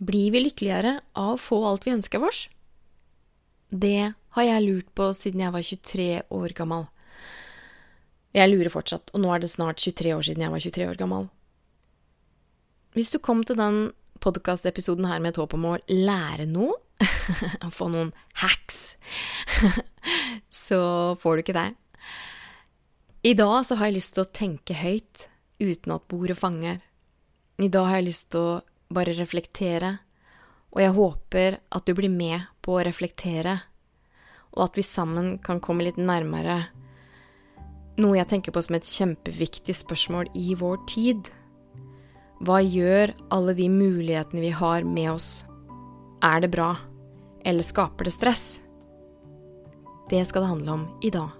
Blir vi lykkeligere av å få alt vi ønsker oss? Det har jeg lurt på siden jeg var 23 år gammel. Jeg lurer fortsatt, og nå er det snart 23 år siden jeg var 23 år gammel. Hvis du kom til den podkastepisoden her med et håp om å lære noe, få noen hacks, så får du ikke det. I dag så har jeg lyst til å tenke høyt uten at bordet fanger. I dag har jeg lyst til å bare reflektere, og jeg håper at du blir med på å reflektere, og at vi sammen kan komme litt nærmere noe jeg tenker på som et kjempeviktig spørsmål i vår tid. Hva gjør alle de mulighetene vi har med oss? Er det bra, eller skaper det stress? Det skal det handle om i dag.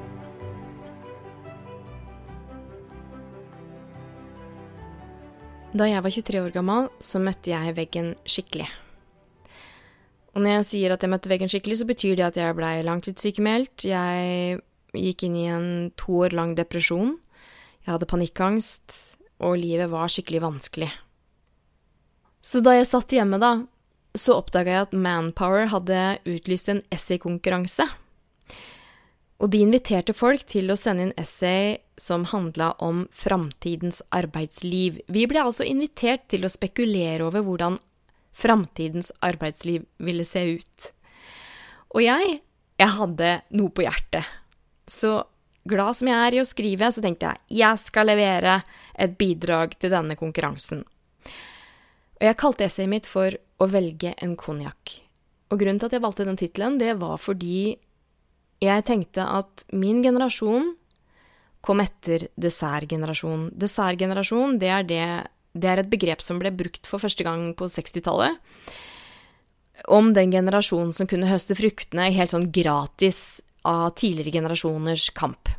Da jeg var 23 år gammel, så møtte jeg veggen skikkelig. Og når jeg sier at jeg møtte veggen skikkelig, så betyr det at jeg blei langtidssykemeldt. Jeg gikk inn i en to år lang depresjon. Jeg hadde panikkangst, og livet var skikkelig vanskelig. Så da jeg satt hjemme, da, så oppdaga jeg at Manpower hadde utlyst en essaykonkurranse og de inviterte folk til å sende inn essay som handla om framtidens arbeidsliv. Vi ble altså invitert til å spekulere over hvordan framtidens arbeidsliv ville se ut. Og jeg, jeg hadde noe på hjertet. Så glad som jeg er i å skrive, så tenkte jeg jeg skal levere et bidrag til denne konkurransen. Og jeg kalte essayet mitt for Å velge en konjakk. Og grunnen til at jeg valgte den tittelen, det var fordi jeg tenkte at min generasjon kom etter dessertgenerasjonen. Dessertgenerasjon, det er, det, det er et begrep som ble brukt for første gang på 60-tallet. Om den generasjonen som kunne høste fruktene helt sånn gratis av tidligere generasjoners kamp.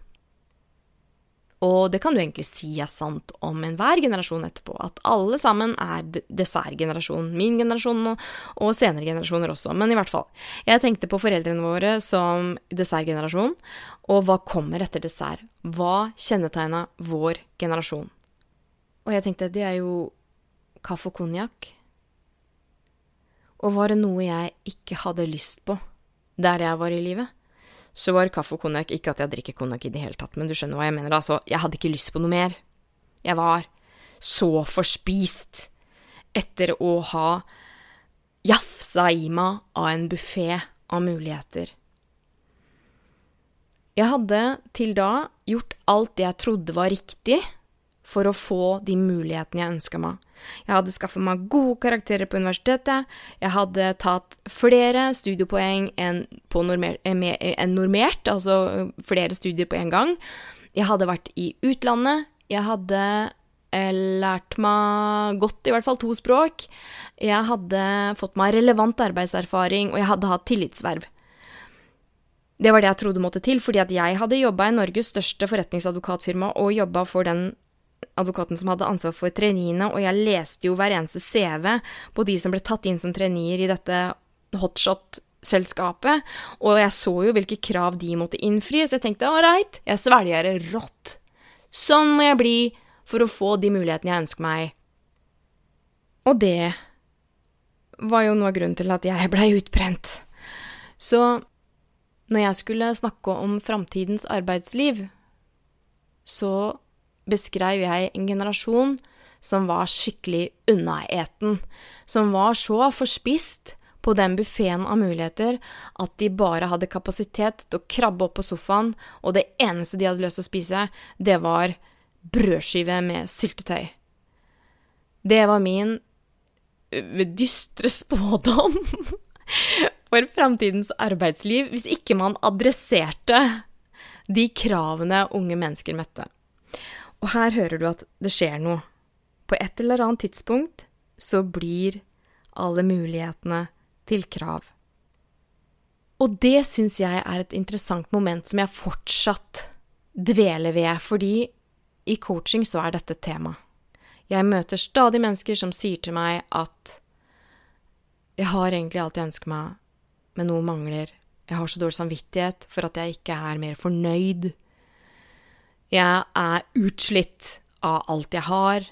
Og det kan du egentlig si er sant om enhver generasjon etterpå, at alle sammen er dessertgenerasjon. Min generasjon og, og, senere generasjoner også, men i hvert fall. Jeg tenkte på foreldrene våre som dessertgenerasjon, og hva kommer etter dessert? Hva kjennetegna vår generasjon? Og jeg tenkte, det er jo kaffe og konjakk. Og var det noe jeg ikke hadde lyst på der jeg var i livet? Så var kaffe og konjakk Ikke at jeg drikker konjakk i det hele tatt, men du skjønner hva jeg mener. Altså, jeg hadde ikke lyst på noe mer. Jeg var så forspist etter å ha jafsa i meg av en buffé av muligheter. Jeg hadde til da gjort alt det jeg trodde var riktig for å få de mulighetene jeg ønska meg. Jeg hadde skaffet meg gode karakterer på universitetet, jeg hadde tatt flere studiepoeng enn normert, eh, en normert, altså flere studier på en gang. Jeg hadde vært i utlandet, jeg hadde eh, lært meg godt, i hvert fall to språk. Jeg hadde fått meg relevant arbeidserfaring, og jeg hadde hatt tillitsverv. Det var det jeg trodde måtte til, fordi at jeg hadde jobba i Norges største forretningsadvokatfirma og jobba for den advokaten som hadde ansvar for traineene, og jeg leste jo hver eneste CV på de som ble tatt inn som traineer i dette hotshot-selskapet, og jeg så jo hvilke krav de måtte innfri, så jeg tenkte right, jeg svelger det rått. Sånn må jeg bli for å få de mulighetene jeg ønsker meg. Og det var jo noe av grunnen til at jeg blei utbrent. Så når jeg skulle snakke om framtidens arbeidsliv, så beskrev jeg en generasjon som var skikkelig unnaeten, som var så forspist på den buffeen av muligheter at de bare hadde kapasitet til å krabbe opp på sofaen, og det eneste de hadde lyst til å spise, det var brødskive med syltetøy. Det var min dystre spådom for framtidens arbeidsliv hvis ikke man adresserte de kravene unge mennesker møtte. Og her hører du at det skjer noe. På et eller annet tidspunkt så blir alle mulighetene til krav. Og det syns jeg er et interessant moment som jeg fortsatt dveler ved, fordi i coaching så er dette tema. Jeg møter stadig mennesker som sier til meg at jeg har egentlig alt jeg ønsker meg, men noe mangler. Jeg har så dårlig samvittighet for at jeg ikke er mer fornøyd. Jeg er utslitt av alt jeg har.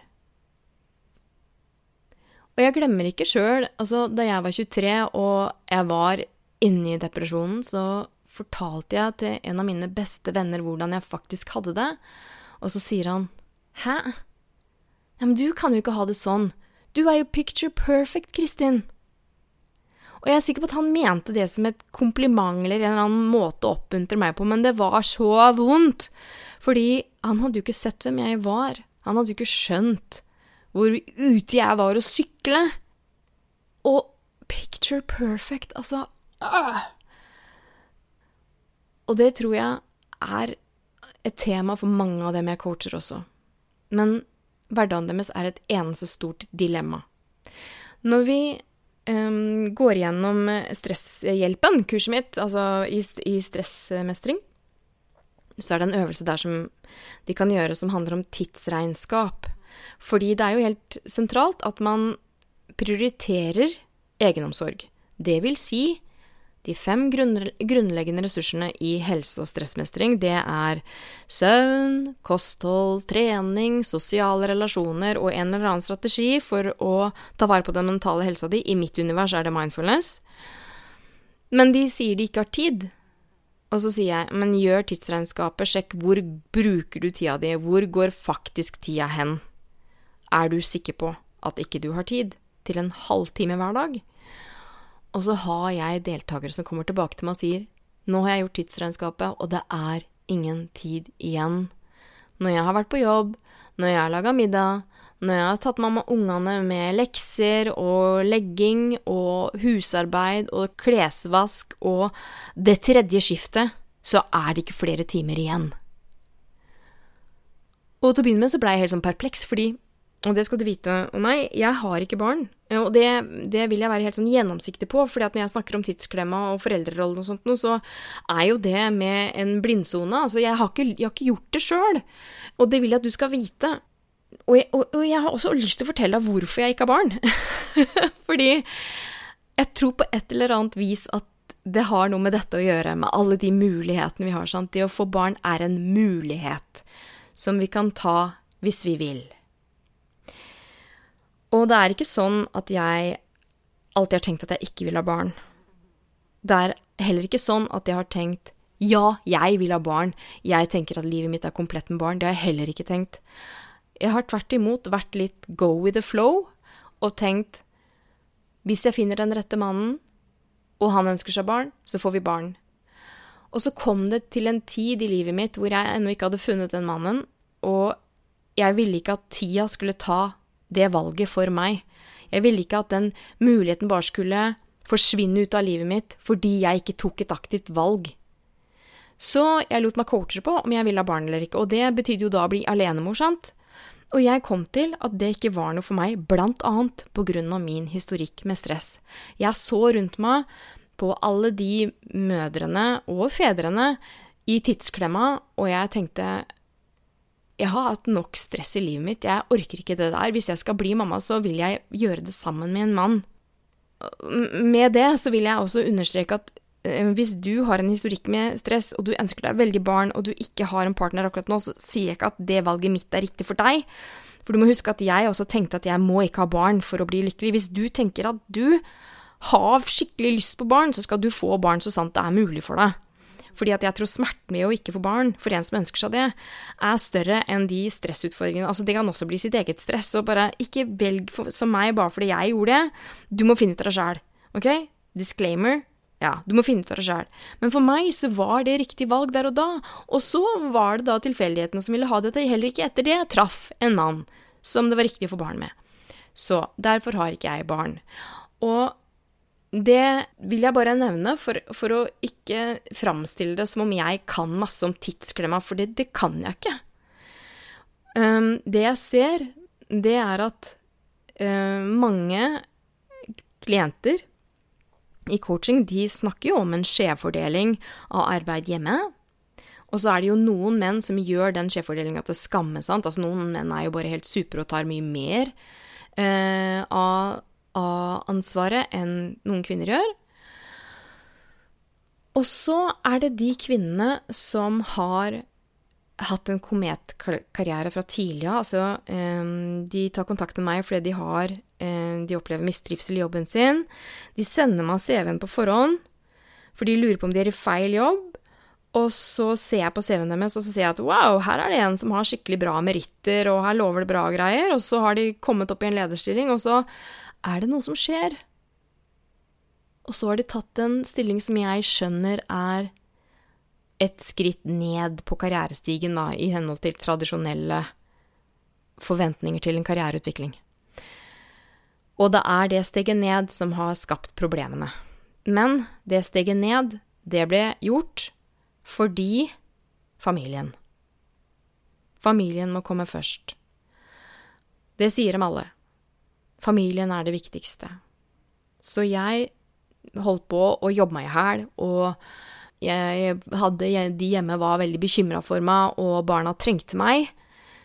Og jeg glemmer ikke sjøl, altså da jeg var 23 og jeg var inne i depresjonen, så fortalte jeg til en av mine beste venner hvordan jeg faktisk hadde det, og så sier han Hæ? Ja, men du kan jo ikke ha det sånn. Du er jo picture perfect, Kristin. Og jeg er sikker på at han mente det som et kompliment eller en eller annen måte å oppmuntre meg på, men det var så vondt. Fordi han hadde jo ikke sett hvem jeg var. Han hadde jo ikke skjønt hvor ute jeg var å sykle. Og picture perfect, altså øh. Og det tror jeg er et tema for mange av dem jeg coacher også. Men hverdagen deres er et eneste stort dilemma. Når vi um, går gjennom Stresshjelpen, kurset mitt, altså i, i stressmestring, så er det en øvelse der som de kan gjøre som handler om tidsregnskap. Fordi det er jo helt sentralt at man prioriterer egenomsorg. Det vil si de fem grunnleggende ressursene i helse- og stressmestring, det er søvn, kosthold, trening, sosiale relasjoner og en eller annen strategi for å ta vare på den mentale helsa di. I mitt univers er det mindfulness. Men de sier de ikke har tid. Og så sier jeg, men gjør tidsregnskapet, sjekk hvor bruker du tida di, hvor går faktisk tida hen? Er du sikker på at ikke du har tid til en halvtime hver dag? Og så har jeg deltakere som kommer tilbake til meg og sier nå har jeg gjort tidsregnskapet, og det er ingen tid igjen. Når jeg har vært på jobb, når jeg har laga middag, når jeg har tatt mamma ungene med lekser og legging og husarbeid og klesvask og det tredje skiftet, så er det ikke flere timer igjen. Og til å begynne med så blei jeg helt sånn perpleks, fordi og det skal du vite om meg, jeg har ikke barn. Og det, det vil jeg være helt sånn gjennomsiktig på, fordi at når jeg snakker om tidsklemma og foreldrerollen og sånt noe, så er jo det med en blindsone. Altså, jeg har ikke, jeg har ikke gjort det sjøl. Og det vil jeg at du skal vite. Og jeg, og, og jeg, har også lyst til å fortelle deg hvorfor jeg ikke har barn. fordi jeg tror på et eller annet vis at det har noe med dette å gjøre, med alle de mulighetene vi har. Sant? Det å få barn er en mulighet som vi kan ta hvis vi vil. Og det er ikke sånn at jeg alltid har tenkt at jeg ikke vil ha barn. Det er heller ikke sånn at jeg har tenkt ja, jeg vil ha barn, jeg tenker at livet mitt er komplett med barn. Det har jeg heller ikke tenkt. Jeg har tvert imot vært litt go with the flow og tenkt hvis jeg finner den rette mannen, og han ønsker seg barn, så får vi barn. Og så kom det til en tid i livet mitt hvor jeg ennå ikke hadde funnet den mannen, og jeg ville ikke at tida skulle ta det valget for meg. Jeg ville ikke at den muligheten bare skulle forsvinne ut av livet mitt fordi jeg ikke tok et aktivt valg. Så jeg lot meg coache på om jeg ville ha barn eller ikke, og det betydde jo da å bli alenemor, sant? Og jeg kom til at det ikke var noe for meg, blant annet på grunn av min historikk med stress. Jeg så rundt meg på alle de mødrene og fedrene i tidsklemma, og jeg tenkte jeg har hatt nok stress i livet mitt, jeg orker ikke det der. Hvis jeg skal bli mamma, så vil jeg gjøre det sammen med en mann. Med det så vil jeg også understreke at eh, hvis du har en historikk med stress, og du ønsker deg veldig barn, og du ikke har en partner akkurat nå, så sier jeg ikke at det valget mitt er riktig for deg. For du må huske at jeg også tenkte at jeg må ikke ha barn for å bli lykkelig. Hvis du tenker at du har skikkelig lyst på barn, så skal du få barn så sant det er mulig for deg. Fordi at jeg tror smerten med å ikke få barn, for en som ønsker seg det, er større enn de stressutfordringene. Altså, det kan også bli sitt eget stress. Og bare ikke velg for, som meg bare fordi jeg gjorde det. Du må finne ut av det sjæl. Ok? Disclaimer. Ja, du må finne ut av det sjæl. Men for meg så var det riktig valg der og da. Og så var det da tilfeldighetene som ville ha dette. Heller ikke etter det traff en mann som det var riktig å få barn med. Så derfor har ikke jeg barn. Og det vil jeg bare nevne for, for, å ikke framstille det som om jeg kan masse om tidsklemma, for det, det kan jeg ikke. Um, det jeg ser, det er at uh, mange klienter i coaching, de snakker jo om en skjevfordeling av arbeid hjemme. Og så er det jo noen menn som gjør den skjevfordelinga til skamme, sant. Altså noen menn er jo bare helt supre og tar mye mer uh, av, av ansvaret enn noen kvinner gjør. Og så er det de kvinnene som har hatt en kometkarriere fra tidlig av. Altså, um, de tar kontakt med meg fordi de har um, De opplever mistrivsel i jobben sin. De sender meg CV-en på forhånd, for de lurer på om de er i feil jobb. Og så ser jeg på CV-en deres, og så ser jeg at wow, her er det en som har skikkelig bra meritter, og her lover det bra greier. Og så har de kommet opp i en lederstilling, og så er det noe som skjer. Og så har de tatt en stilling som jeg skjønner er et skritt ned på karrierestigen, da, i henhold til tradisjonelle forventninger til en karriereutvikling. Og det er det steget ned som har skapt problemene. Men det steget ned, det ble gjort fordi familien. Familien må komme først. Det sier de alle. Familien er det viktigste. Så jeg holdt på å jobbe meg i hæl og jeg hadde, de hjemme var veldig bekymra for meg, og barna trengte meg,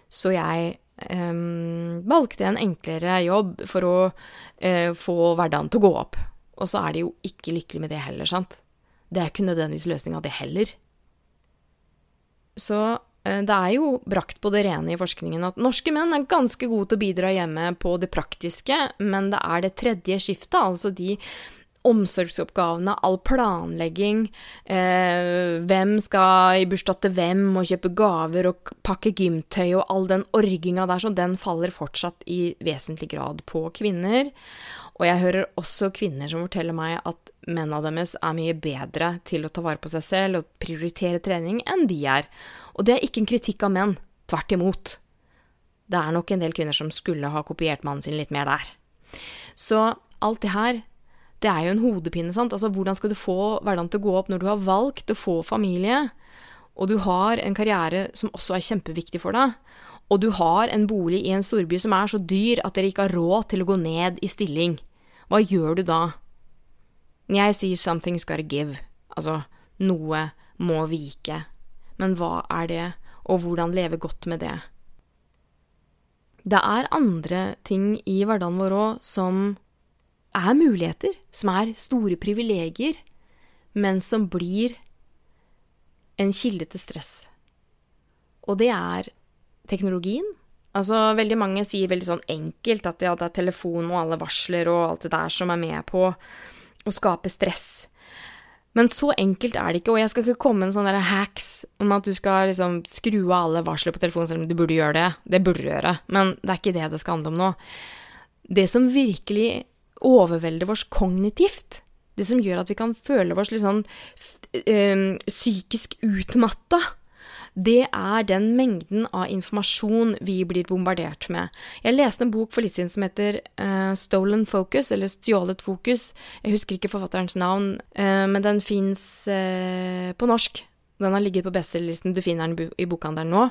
så jeg um, valgte en enklere jobb for å uh, få hverdagen til å gå opp. Og så er de jo ikke lykkelige med det heller, sant. Det er ikke nødvendigvis løsninga, det heller. Så det er jo brakt på det rene i forskningen at norske menn er ganske gode til å bidra hjemme på det praktiske, men det er det tredje skiftet, altså de omsorgsoppgavene, all planlegging, eh, hvem skal i bursdag til hvem, og kjøpe gaver og pakke gymtøy og all den orginga der, så den faller fortsatt i vesentlig grad på kvinner. Og jeg hører også kvinner som forteller meg at mennene deres er mye bedre til å ta vare på seg selv og prioritere trening enn de er. Og det er ikke en kritikk av menn, tvert imot. Det er nok en del kvinner som skulle ha kopiert mannen sin litt mer der. Så alt det her det er jo en hodepine, sant. Altså, hvordan skal du få hverdagen til å gå opp når du har valgt å få familie, og du har en karriere som også er kjempeviktig for deg, og du har en bolig i en storby som er så dyr at dere ikke har råd til å gå ned i stilling. Hva gjør du da? Jeg sier 'something's gotta give', altså noe må vike. Men hva er det, og hvordan leve godt med det? Det er andre ting i hverdagen vår òg som er muligheter, som er store privilegier, men som blir en kilde til stress. Og det er teknologien. Altså, veldig mange sier veldig sånn enkelt at ja, det er telefon og alle varsler og alt det der som er med på å skape stress. Men så enkelt er det ikke, og jeg skal ikke komme med en sånn der hacks om at du skal liksom skru av alle varsler på telefonen, selv om du burde gjøre det. Det burde du gjøre, men det er ikke det det skal handle om nå. Det som virkelig overvelder oss kognitivt. Det som gjør at vi kan føle oss litt sånn øh, psykisk utmatta. Det er den mengden av informasjon vi blir bombardert med. Jeg leste en bok for litt siden som heter uh, Stolen Focus, eller Stjålet fokus. Jeg husker ikke forfatterens navn, uh, men den fins uh, på norsk. Den har ligget på bestselgerlisten, du finner den i bokhandelen nå.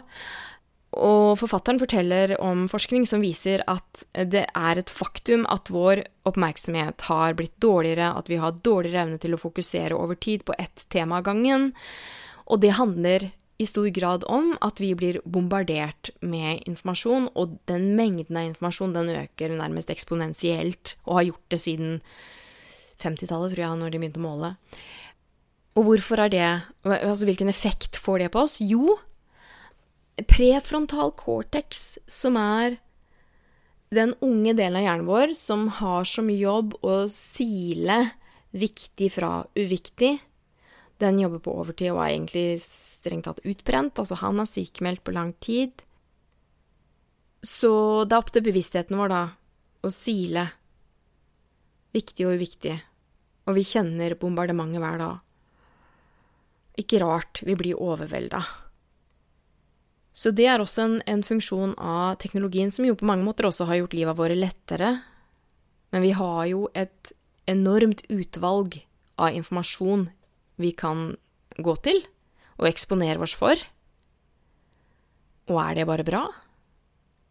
Og forfatteren forteller om forskning som viser at det er et faktum at vår oppmerksomhet har blitt dårligere, at vi har dårligere evne til å fokusere over tid på ett tema av gangen. Og det handler i stor grad om at vi blir bombardert med informasjon, og den mengden av informasjon den øker nærmest eksponentielt, og har gjort det siden 50-tallet, tror jeg, når de begynte å måle. Og hvorfor er det Altså, hvilken effekt får det på oss? Jo, prefrontal cortex, som er den unge delen av hjernen vår som har som jobb å sile viktig fra uviktig, den jobber på overtid og er egentlig strengt tatt utbrent. Altså, han er sykemeldt på lang tid. Så det er opp til bevisstheten vår, da, å sile viktig og uviktig. Og vi kjenner bombardementet hver dag. Ikke rart vi blir overvelda. Så det er også en, en, funksjon av teknologien som jo på mange måter også har gjort livet våre lettere. Men vi har jo et enormt utvalg av informasjon vi kan gå til og eksponere oss for. Og er det bare bra?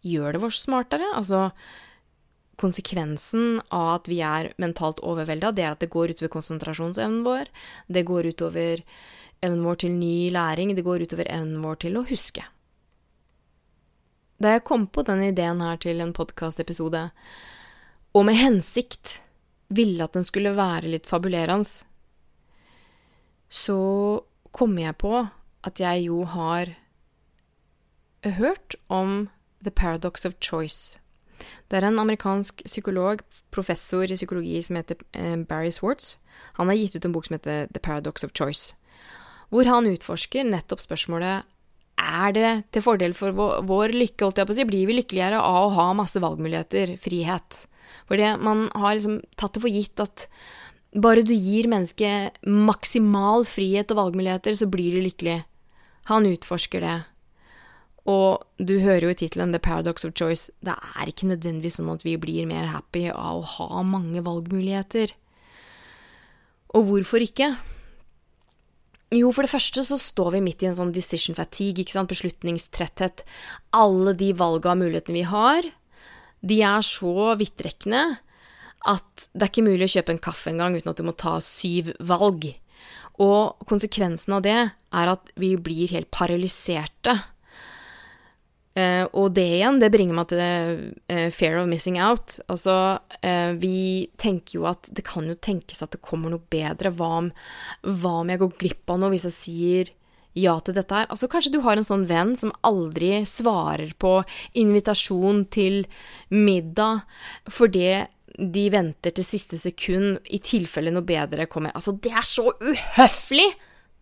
Gjør det oss smartere? Altså, konsekvensen av at vi er mentalt overvelda, det er at det går utover konsentrasjonsevnen vår, det går utover evnen vår til ny læring, det går utover evnen vår til å huske. Da jeg kom på den ideen her til en podkastepisode, og med hensikt ville at den skulle være litt fabulerende, så kom jeg på at jeg jo har hørt om The Paradox of Choice. Det er en amerikansk psykolog, professor i psykologi, som heter eh, Barry Swartz. Han har gitt ut en bok som heter The Paradox of Choice, hvor han utforsker nettopp spørsmålet er det til fordel for vår, vår lykke, holdt jeg på å si, blir vi lykkeligere av å ha masse valgmuligheter, frihet? Fordi man har liksom tatt det for gitt at bare du gir mennesket maksimal frihet og valgmuligheter, så blir du lykkelig. Han utforsker det. Og du hører jo i tittelen The Paradox of Choice, det er ikke nødvendigvis sånn at vi blir mer happy av å ha mange valgmuligheter. Og hvorfor ikke? Jo, for det første så står vi midt i en sånn decision fatigue, ikke sant, beslutningstretthet. Alle de valga og mulighetene vi har, de er så vidtrekkende at det er ikke mulig å kjøpe en kaffe engang uten at du må ta syv valg. Og konsekvensen av det er at vi blir helt paralyserte Eh, og det igjen, det bringer meg til det eh, fear of missing out. Altså, eh, vi tenker jo at det kan jo tenkes at det kommer noe bedre. Hva om, hva om jeg går glipp av noe hvis jeg sier ja til dette her? Altså, kanskje du har en sånn venn som aldri svarer på invitasjon til middag fordi de venter til siste sekund i tilfelle noe bedre kommer. Altså, det er så uhøflig!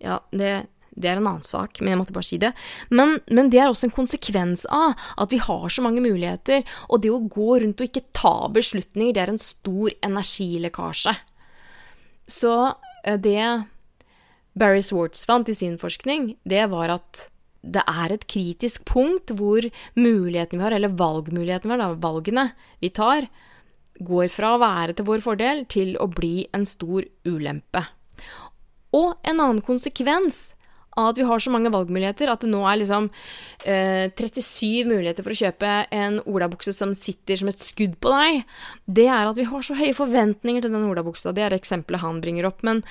Ja, det det er en annen sak, men jeg måtte bare si det. Men, men, det er også en konsekvens av at vi har så mange muligheter, og det å gå rundt og ikke ta beslutninger, det er en stor energilekkasje. Så eh, det Barry Swartz fant i sin forskning, det var at det er et kritisk punkt hvor muligheten vi har, eller valgmuligheten har, da, valgene vi tar, går fra å være til vår fordel til å bli en stor ulempe. Og en annen konsekvens av at vi har så mange valgmuligheter, at det nå er liksom eh, 37 muligheter for å kjøpe en olabukse som sitter som et skudd på deg, det er at vi har så høye forventninger til den olabuksa. Det er eksempelet han bringer opp. Men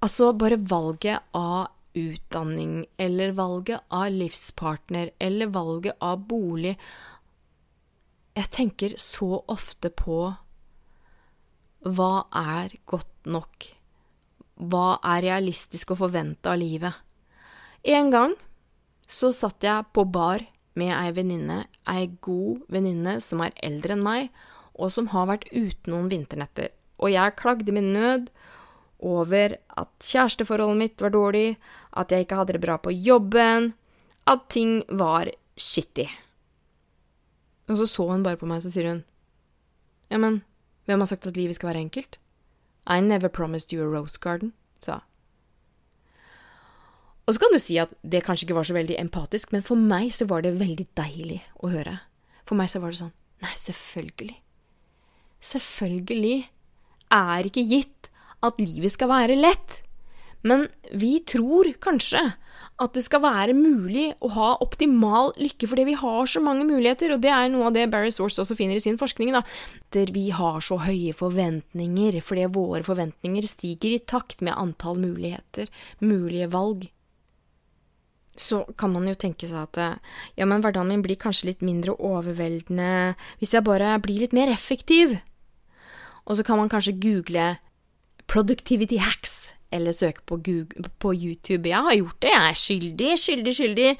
altså, bare valget av utdanning, eller valget av livspartner, eller valget av bolig Jeg tenker så ofte på hva er godt nok? Hva er realistisk å forvente av livet? En gang så satt jeg på bar med ei venninne, ei god venninne som er eldre enn meg, og som har vært ute noen vinternetter, og jeg klagde min nød over at kjæresteforholdet mitt var dårlig, at jeg ikke hadde det bra på jobben, at ting var shitty. Og så så hun bare på meg, så sier hun, ja, men hvem har sagt at livet skal være enkelt? I never promised you a rose garden, sa hun. Og så kan du si at det kanskje ikke var så veldig empatisk, men for meg så var det veldig deilig å høre. For meg så var det sånn Nei, selvfølgelig. Selvfølgelig er ikke gitt at livet skal være lett. Men vi tror kanskje at det skal være mulig å ha optimal lykke fordi vi har så mange muligheter, og det er noe av det Barry Source også finner i sin forskning. da. Vi har så høye forventninger fordi våre forventninger stiger i takt med antall muligheter, mulige valg så kan man jo tenke seg at ja, men hverdagen min blir kanskje litt mindre overveldende hvis jeg bare blir litt mer effektiv. Og så kan man kanskje google 'productivity hacks' eller søke på, Google, på YouTube. Jeg har gjort det, jeg er skyldig, skyldig, skyldig.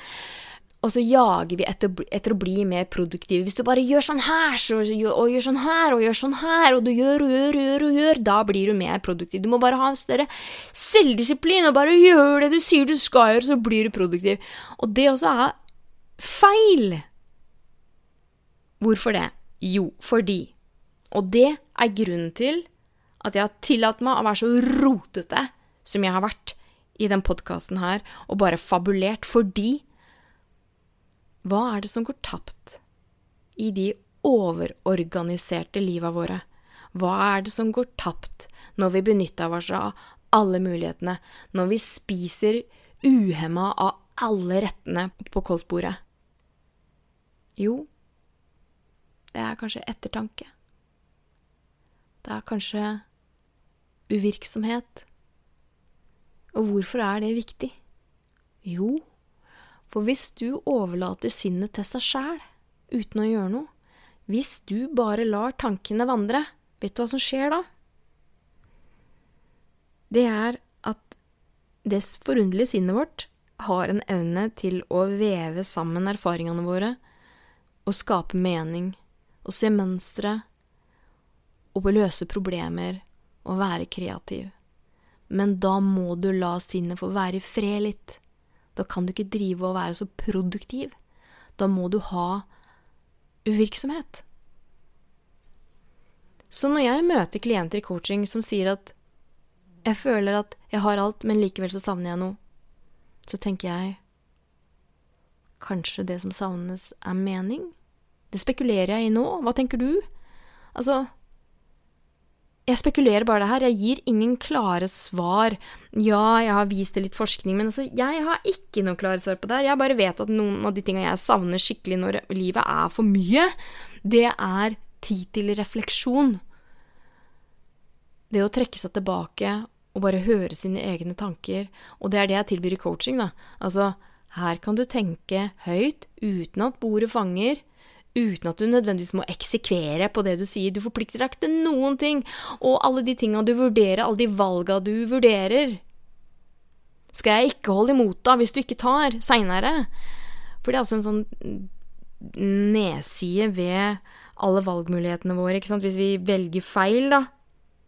Og så jager vi etter, etter, å bli mer produktive. Hvis du bare gjør sånn her, så, og gjør sånn her, og gjør sånn her, og du gjør og gjør og gjør, og gjør, da blir du mer produktiv. Du må bare ha en større selvdisiplin, og bare gjør det du sier du skal gjøre, så blir du produktiv. Og det også er feil. Hvorfor det? Jo, fordi Og det er grunnen til at jeg har tillatt meg å være så rotete som jeg har vært i den podkasten her, og bare fabulert fordi hva er det som går tapt i de overorganiserte liva våre? Hva er det som går tapt når vi benytter oss av alle mulighetene, når vi spiser uhemma av alle rettene på koldtbordet? Jo, det er kanskje ettertanke. Det er kanskje uvirksomhet. Og hvorfor er det viktig? Jo, for hvis du overlater sinnet til seg sjæl uten å gjøre noe, hvis du bare lar tankene vandre, vet du hva som skjer da? Det er at det forunderlige sinnet vårt har en evne til å veve sammen erfaringene våre og skape mening og se mønstre og løse problemer og være kreativ. Men da må du la sinnet få være i fred litt. Da kan du ikke drive og være så produktiv. Da må du ha uvirksomhet. Så når jeg møter klienter i coaching som sier at jeg føler at jeg har alt, men likevel så savner jeg noe, så tenker jeg kanskje det som savnes, er mening? Det spekulerer jeg i nå. Hva tenker du? Altså, jeg spekulerer bare det her, jeg gir ingen klare svar. Ja, jeg har vist til litt forskning, men altså, jeg har ikke noe klare svar på det her. Jeg bare vet at noen av de tinga jeg savner skikkelig når livet er for mye, det er tid til refleksjon. Det å trekke seg tilbake og bare høre sine egne tanker, og det er det jeg tilbyr i coaching, da. Altså, her kan du tenke høyt uten at bordet fanger uten at du nødvendigvis må eksekvere på det du sier. Du forplikter deg ikke til noen ting. Og alle de tinga du vurderer, alle de valga du vurderer, skal jeg ikke holde imot da hvis du ikke tar seinere. For det er også en sånn nedside ved alle valgmulighetene våre. ikke sant? Hvis vi velger feil, da.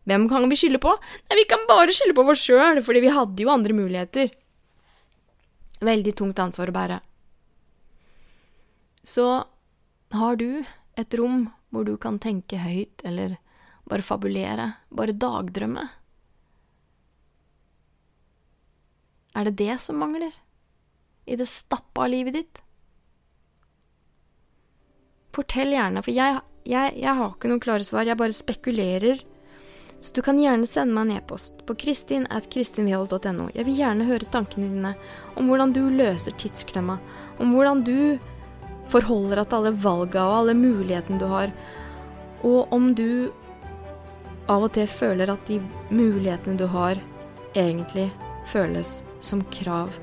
Hvem kan vi skylde på? Nei, vi kan bare skylde på oss sjøl, fordi vi hadde jo andre muligheter. Veldig tungt ansvar å bære. Så har du et rom hvor du kan tenke høyt, eller bare fabulere, bare dagdrømme? Er det det som mangler i det stappa livet ditt? Fortell gjerne, for jeg, jeg, jeg har ikke noen klare svar, jeg bare spekulerer. Så du kan gjerne sende meg en e-post på kristin.kristinvehold.no. Jeg vil gjerne høre tankene dine om hvordan du løser tidsklemma, om hvordan du forholder deg til alle valga og alle mulighetene du har, og om du av og til føler at de mulighetene du har, egentlig føles som krav.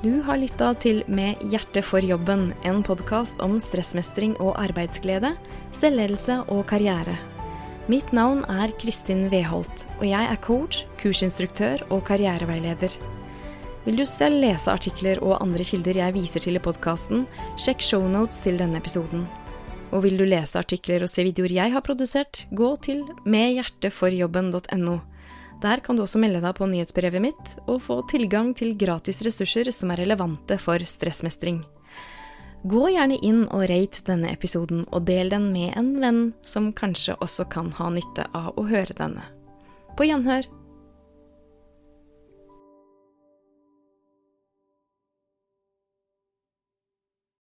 Du har lytta til Med hjertet for jobben, en podkast om stressmestring og arbeidsglede, selvledelse og karriere. Mitt navn er Kristin Weholt, og jeg er coach, kursinstruktør og karriereveileder. Vil du selv lese artikler og andre kilder jeg viser til i podkasten, sjekk shownotes til denne episoden. Og vil du lese artikler og se videoer jeg har produsert, gå til medhjerteforjobben.no. Der kan du også melde deg på nyhetsbrevet mitt og få tilgang til gratis ressurser som er relevante for stressmestring. Gå gjerne inn og rate denne episoden, og del den med en venn som kanskje også kan ha nytte av å høre denne. På gjenhør!